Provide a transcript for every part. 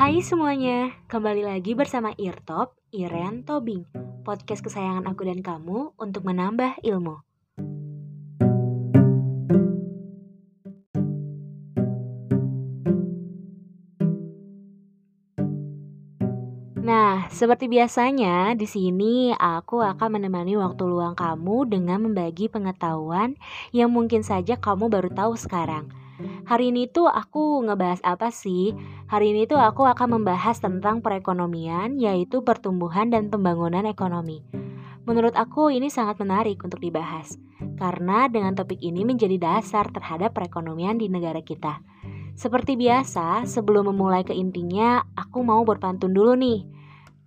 Hai semuanya, kembali lagi bersama Irtop, Iren Tobing, podcast kesayangan aku dan kamu untuk menambah ilmu. Nah, seperti biasanya, di sini aku akan menemani waktu luang kamu dengan membagi pengetahuan yang mungkin saja kamu baru tahu sekarang. Hari ini tuh aku ngebahas apa sih? Hari ini tuh aku akan membahas tentang perekonomian, yaitu pertumbuhan dan pembangunan ekonomi. Menurut aku ini sangat menarik untuk dibahas, karena dengan topik ini menjadi dasar terhadap perekonomian di negara kita. Seperti biasa, sebelum memulai ke intinya, aku mau berpantun dulu nih.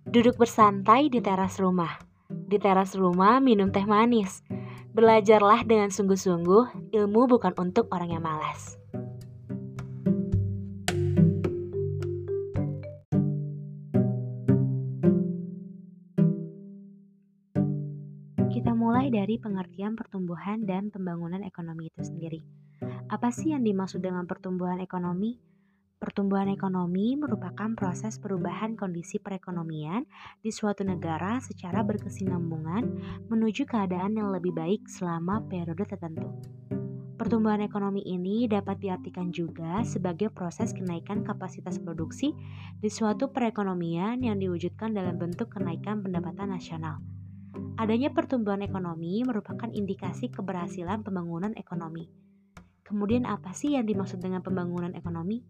Duduk bersantai di teras rumah. Di teras rumah minum teh manis. Belajarlah dengan sungguh-sungguh, ilmu bukan untuk orang yang malas. Dari pengertian pertumbuhan dan pembangunan ekonomi itu sendiri. Apa sih yang dimaksud dengan pertumbuhan ekonomi? Pertumbuhan ekonomi merupakan proses perubahan kondisi perekonomian di suatu negara secara berkesinambungan menuju keadaan yang lebih baik selama periode tertentu. Pertumbuhan ekonomi ini dapat diartikan juga sebagai proses kenaikan kapasitas produksi di suatu perekonomian yang diwujudkan dalam bentuk kenaikan pendapatan nasional. Adanya pertumbuhan ekonomi merupakan indikasi keberhasilan pembangunan ekonomi. Kemudian apa sih yang dimaksud dengan pembangunan ekonomi?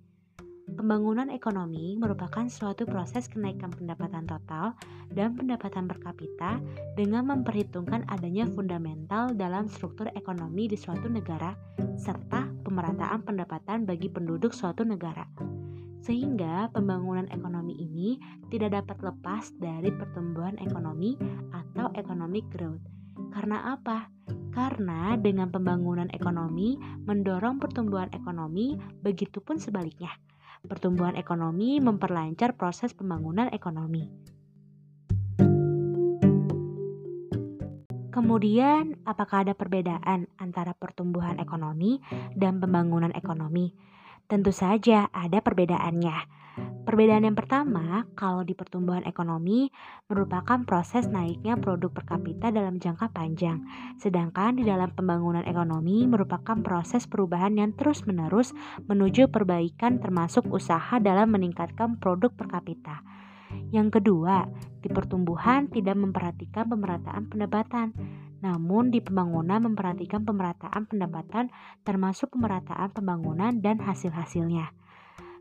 Pembangunan ekonomi merupakan suatu proses kenaikan pendapatan total dan pendapatan per kapita dengan memperhitungkan adanya fundamental dalam struktur ekonomi di suatu negara serta pemerataan pendapatan bagi penduduk suatu negara. Sehingga pembangunan ekonomi ini tidak dapat lepas dari pertumbuhan ekonomi atau economic growth. Karena apa? Karena dengan pembangunan ekonomi mendorong pertumbuhan ekonomi, begitupun sebaliknya. Pertumbuhan ekonomi memperlancar proses pembangunan ekonomi. Kemudian, apakah ada perbedaan antara pertumbuhan ekonomi dan pembangunan ekonomi? Tentu saja ada perbedaannya. Perbedaan yang pertama, kalau di pertumbuhan ekonomi merupakan proses naiknya produk per kapita dalam jangka panjang, sedangkan di dalam pembangunan ekonomi merupakan proses perubahan yang terus-menerus menuju perbaikan termasuk usaha dalam meningkatkan produk per kapita. Yang kedua, di pertumbuhan tidak memperhatikan pemerataan pendapatan, namun di pembangunan memperhatikan pemerataan pendapatan termasuk pemerataan pembangunan dan hasil-hasilnya.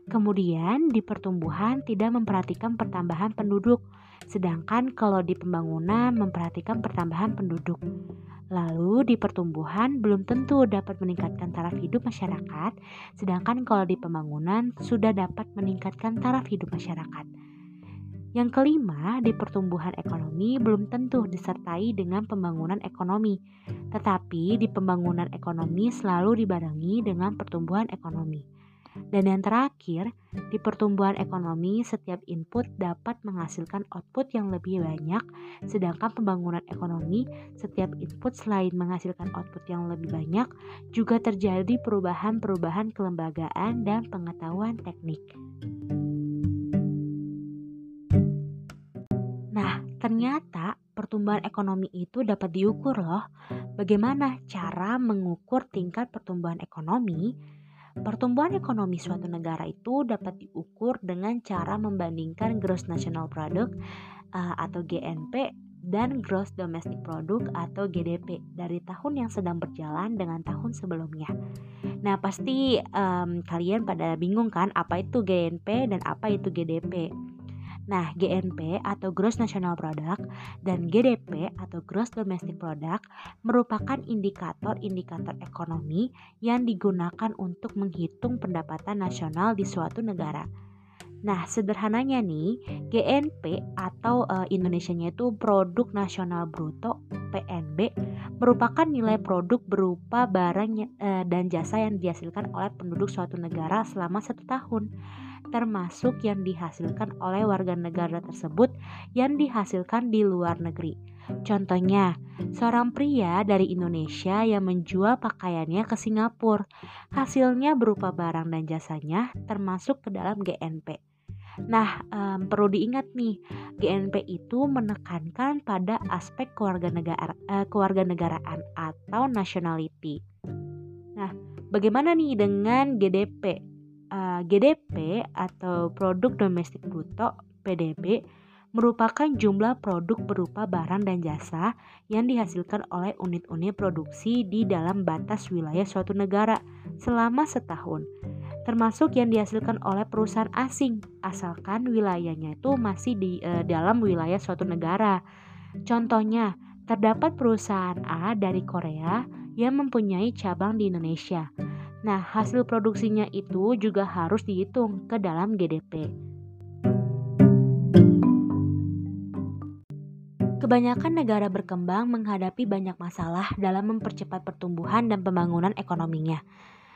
Kemudian di pertumbuhan tidak memperhatikan pertambahan penduduk, sedangkan kalau di pembangunan memperhatikan pertambahan penduduk. Lalu di pertumbuhan belum tentu dapat meningkatkan taraf hidup masyarakat, sedangkan kalau di pembangunan sudah dapat meningkatkan taraf hidup masyarakat. Yang kelima, di pertumbuhan ekonomi belum tentu disertai dengan pembangunan ekonomi, tetapi di pembangunan ekonomi selalu dibarengi dengan pertumbuhan ekonomi. Dan yang terakhir, di pertumbuhan ekonomi setiap input dapat menghasilkan output yang lebih banyak, sedangkan pembangunan ekonomi setiap input selain menghasilkan output yang lebih banyak, juga terjadi perubahan-perubahan kelembagaan dan pengetahuan teknik. Ternyata pertumbuhan ekonomi itu dapat diukur loh. Bagaimana cara mengukur tingkat pertumbuhan ekonomi? Pertumbuhan ekonomi suatu negara itu dapat diukur dengan cara membandingkan gross national product uh, atau GNP dan gross domestic product atau GDP dari tahun yang sedang berjalan dengan tahun sebelumnya. Nah, pasti um, kalian pada bingung kan apa itu GNP dan apa itu GDP. Nah, GNP atau Gross National Product dan GDP atau Gross Domestic Product merupakan indikator-indikator ekonomi yang digunakan untuk menghitung pendapatan nasional di suatu negara. Nah, sederhananya nih, GNP atau uh, Indonesianya itu Produk Nasional Bruto PNB merupakan nilai produk berupa barang uh, dan jasa yang dihasilkan oleh penduduk suatu negara selama satu tahun termasuk yang dihasilkan oleh warga negara tersebut yang dihasilkan di luar negeri. Contohnya, seorang pria dari Indonesia yang menjual pakaiannya ke Singapura. Hasilnya berupa barang dan jasanya termasuk ke dalam GNP. Nah, um, perlu diingat nih, GNP itu menekankan pada aspek kewarganegaraan, uh, atau nationality. Nah, bagaimana nih dengan GDP? Uh, GDP atau Produk Domestik Bruto (PDB) merupakan jumlah produk berupa barang dan jasa yang dihasilkan oleh unit-unit produksi di dalam batas wilayah suatu negara selama setahun, termasuk yang dihasilkan oleh perusahaan asing, asalkan wilayahnya itu masih di e, dalam wilayah suatu negara. Contohnya, terdapat perusahaan A dari Korea yang mempunyai cabang di Indonesia. Nah, hasil produksinya itu juga harus dihitung ke dalam GDP. Kebanyakan negara berkembang menghadapi banyak masalah dalam mempercepat pertumbuhan dan pembangunan ekonominya.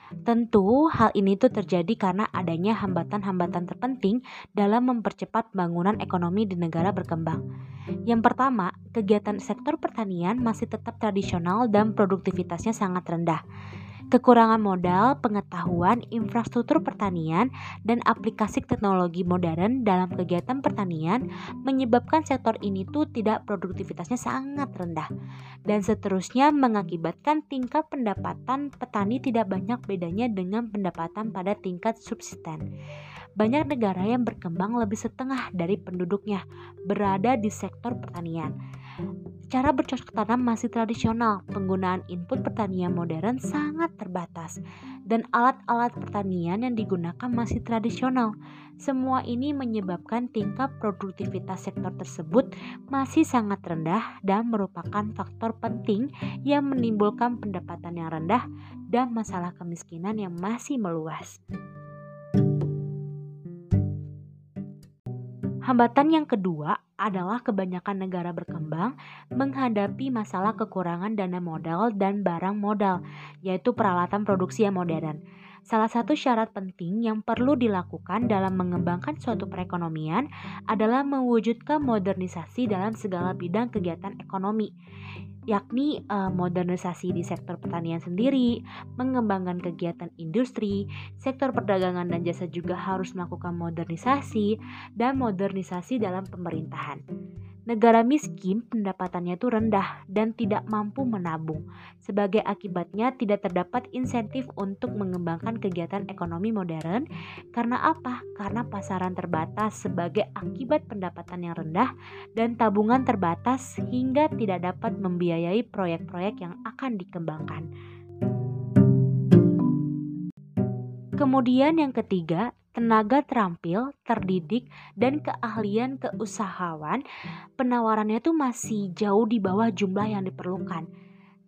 Tentu hal ini tuh terjadi karena adanya hambatan-hambatan terpenting dalam mempercepat pembangunan ekonomi di negara berkembang. Yang pertama, kegiatan sektor pertanian masih tetap tradisional dan produktivitasnya sangat rendah. Kekurangan modal, pengetahuan, infrastruktur pertanian, dan aplikasi teknologi modern dalam kegiatan pertanian menyebabkan sektor ini tuh tidak produktivitasnya sangat rendah dan seterusnya mengakibatkan tingkat pendapatan petani tidak banyak bedanya dengan pendapatan pada tingkat subsisten. Banyak negara yang berkembang lebih setengah dari penduduknya berada di sektor pertanian. Cara bercocok tanam masih tradisional, penggunaan input pertanian modern sangat terbatas, dan alat-alat pertanian yang digunakan masih tradisional. Semua ini menyebabkan tingkat produktivitas sektor tersebut masih sangat rendah dan merupakan faktor penting yang menimbulkan pendapatan yang rendah dan masalah kemiskinan yang masih meluas. Hambatan yang kedua adalah kebanyakan negara berkembang menghadapi masalah kekurangan dana modal dan barang modal, yaitu peralatan produksi yang modern. Salah satu syarat penting yang perlu dilakukan dalam mengembangkan suatu perekonomian adalah mewujudkan modernisasi dalam segala bidang kegiatan ekonomi yakni uh, modernisasi di sektor pertanian sendiri, mengembangkan kegiatan industri, sektor perdagangan dan jasa juga harus melakukan modernisasi, dan modernisasi dalam pemerintahan. Negara miskin pendapatannya itu rendah dan tidak mampu menabung. Sebagai akibatnya tidak terdapat insentif untuk mengembangkan kegiatan ekonomi modern. Karena apa? Karena pasaran terbatas sebagai akibat pendapatan yang rendah dan tabungan terbatas hingga tidak dapat membiayai proyek-proyek yang akan dikembangkan. Kemudian yang ketiga, tenaga terampil, terdidik, dan keahlian keusahawan, penawarannya itu masih jauh di bawah jumlah yang diperlukan.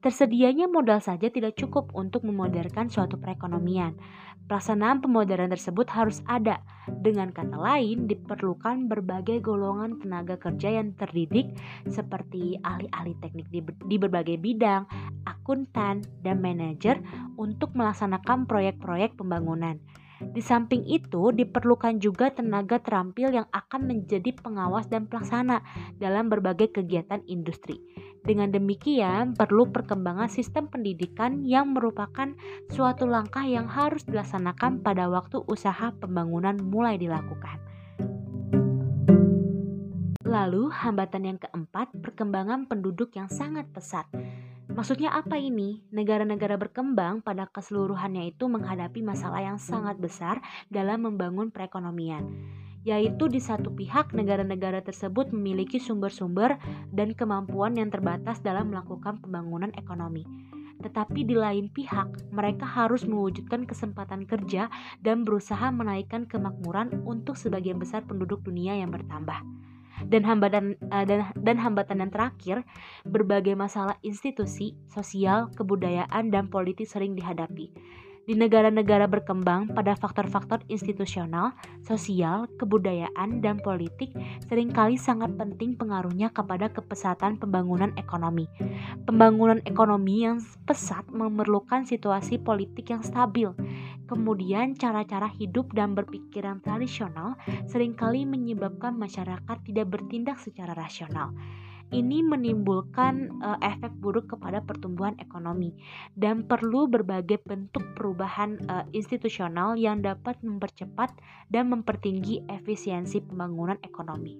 Tersedianya modal saja tidak cukup untuk memodernkan suatu perekonomian. Pelaksanaan pemodernan tersebut harus ada. Dengan kata lain, diperlukan berbagai golongan tenaga kerja yang terdidik seperti ahli-ahli teknik di, di berbagai bidang, akuntan, dan manajer untuk melaksanakan proyek-proyek pembangunan. Di samping itu, diperlukan juga tenaga terampil yang akan menjadi pengawas dan pelaksana dalam berbagai kegiatan industri. Dengan demikian, perlu perkembangan sistem pendidikan yang merupakan suatu langkah yang harus dilaksanakan pada waktu usaha pembangunan mulai dilakukan. Lalu, hambatan yang keempat, perkembangan penduduk yang sangat pesat. Maksudnya apa ini? Negara-negara berkembang pada keseluruhannya itu menghadapi masalah yang sangat besar dalam membangun perekonomian yaitu di satu pihak negara-negara tersebut memiliki sumber-sumber dan kemampuan yang terbatas dalam melakukan pembangunan ekonomi. Tetapi di lain pihak, mereka harus mewujudkan kesempatan kerja dan berusaha menaikkan kemakmuran untuk sebagian besar penduduk dunia yang bertambah dan hambatan uh, dan dan hambatan yang terakhir berbagai masalah institusi, sosial, kebudayaan dan politik sering dihadapi. Di negara-negara berkembang pada faktor-faktor institusional, sosial, kebudayaan, dan politik sering kali sangat penting pengaruhnya kepada kepesatan pembangunan ekonomi. Pembangunan ekonomi yang pesat memerlukan situasi politik yang stabil. Kemudian cara-cara hidup dan berpikir yang tradisional sering kali menyebabkan masyarakat tidak bertindak secara rasional. ini menimbulkan uh, efek buruk kepada pertumbuhan ekonomi dan perlu berbagai bentuk perubahan uh, institusional yang dapat mempercepat dan mempertinggi efisiensi pembangunan ekonomi.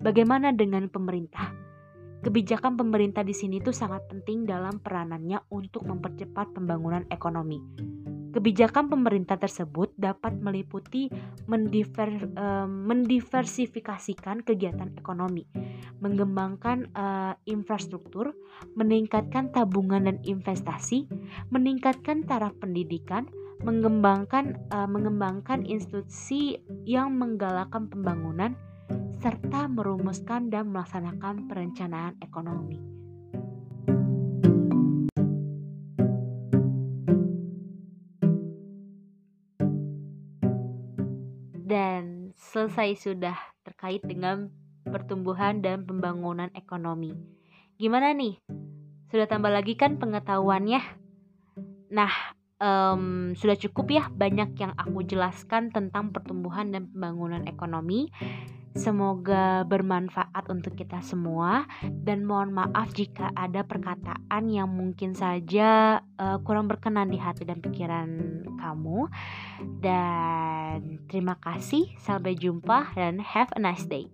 Bagaimana dengan pemerintah? Kebijakan pemerintah di sini tuh sangat penting dalam peranannya untuk mempercepat pembangunan ekonomi. Kebijakan pemerintah tersebut dapat meliputi mendiver, uh, mendiversifikasikan kegiatan ekonomi, mengembangkan uh, infrastruktur, meningkatkan tabungan dan investasi, meningkatkan taraf pendidikan, mengembangkan uh, mengembangkan institusi yang menggalakkan pembangunan serta merumuskan dan melaksanakan perencanaan ekonomi. Dan selesai sudah terkait dengan pertumbuhan dan pembangunan ekonomi. Gimana nih? Sudah tambah lagi kan pengetahuannya? Nah, um, sudah cukup ya banyak yang aku jelaskan tentang pertumbuhan dan pembangunan ekonomi. Semoga bermanfaat untuk kita semua dan mohon maaf jika ada perkataan yang mungkin saja uh, kurang berkenan di hati dan pikiran kamu. Dan terima kasih, sampai jumpa dan have a nice day.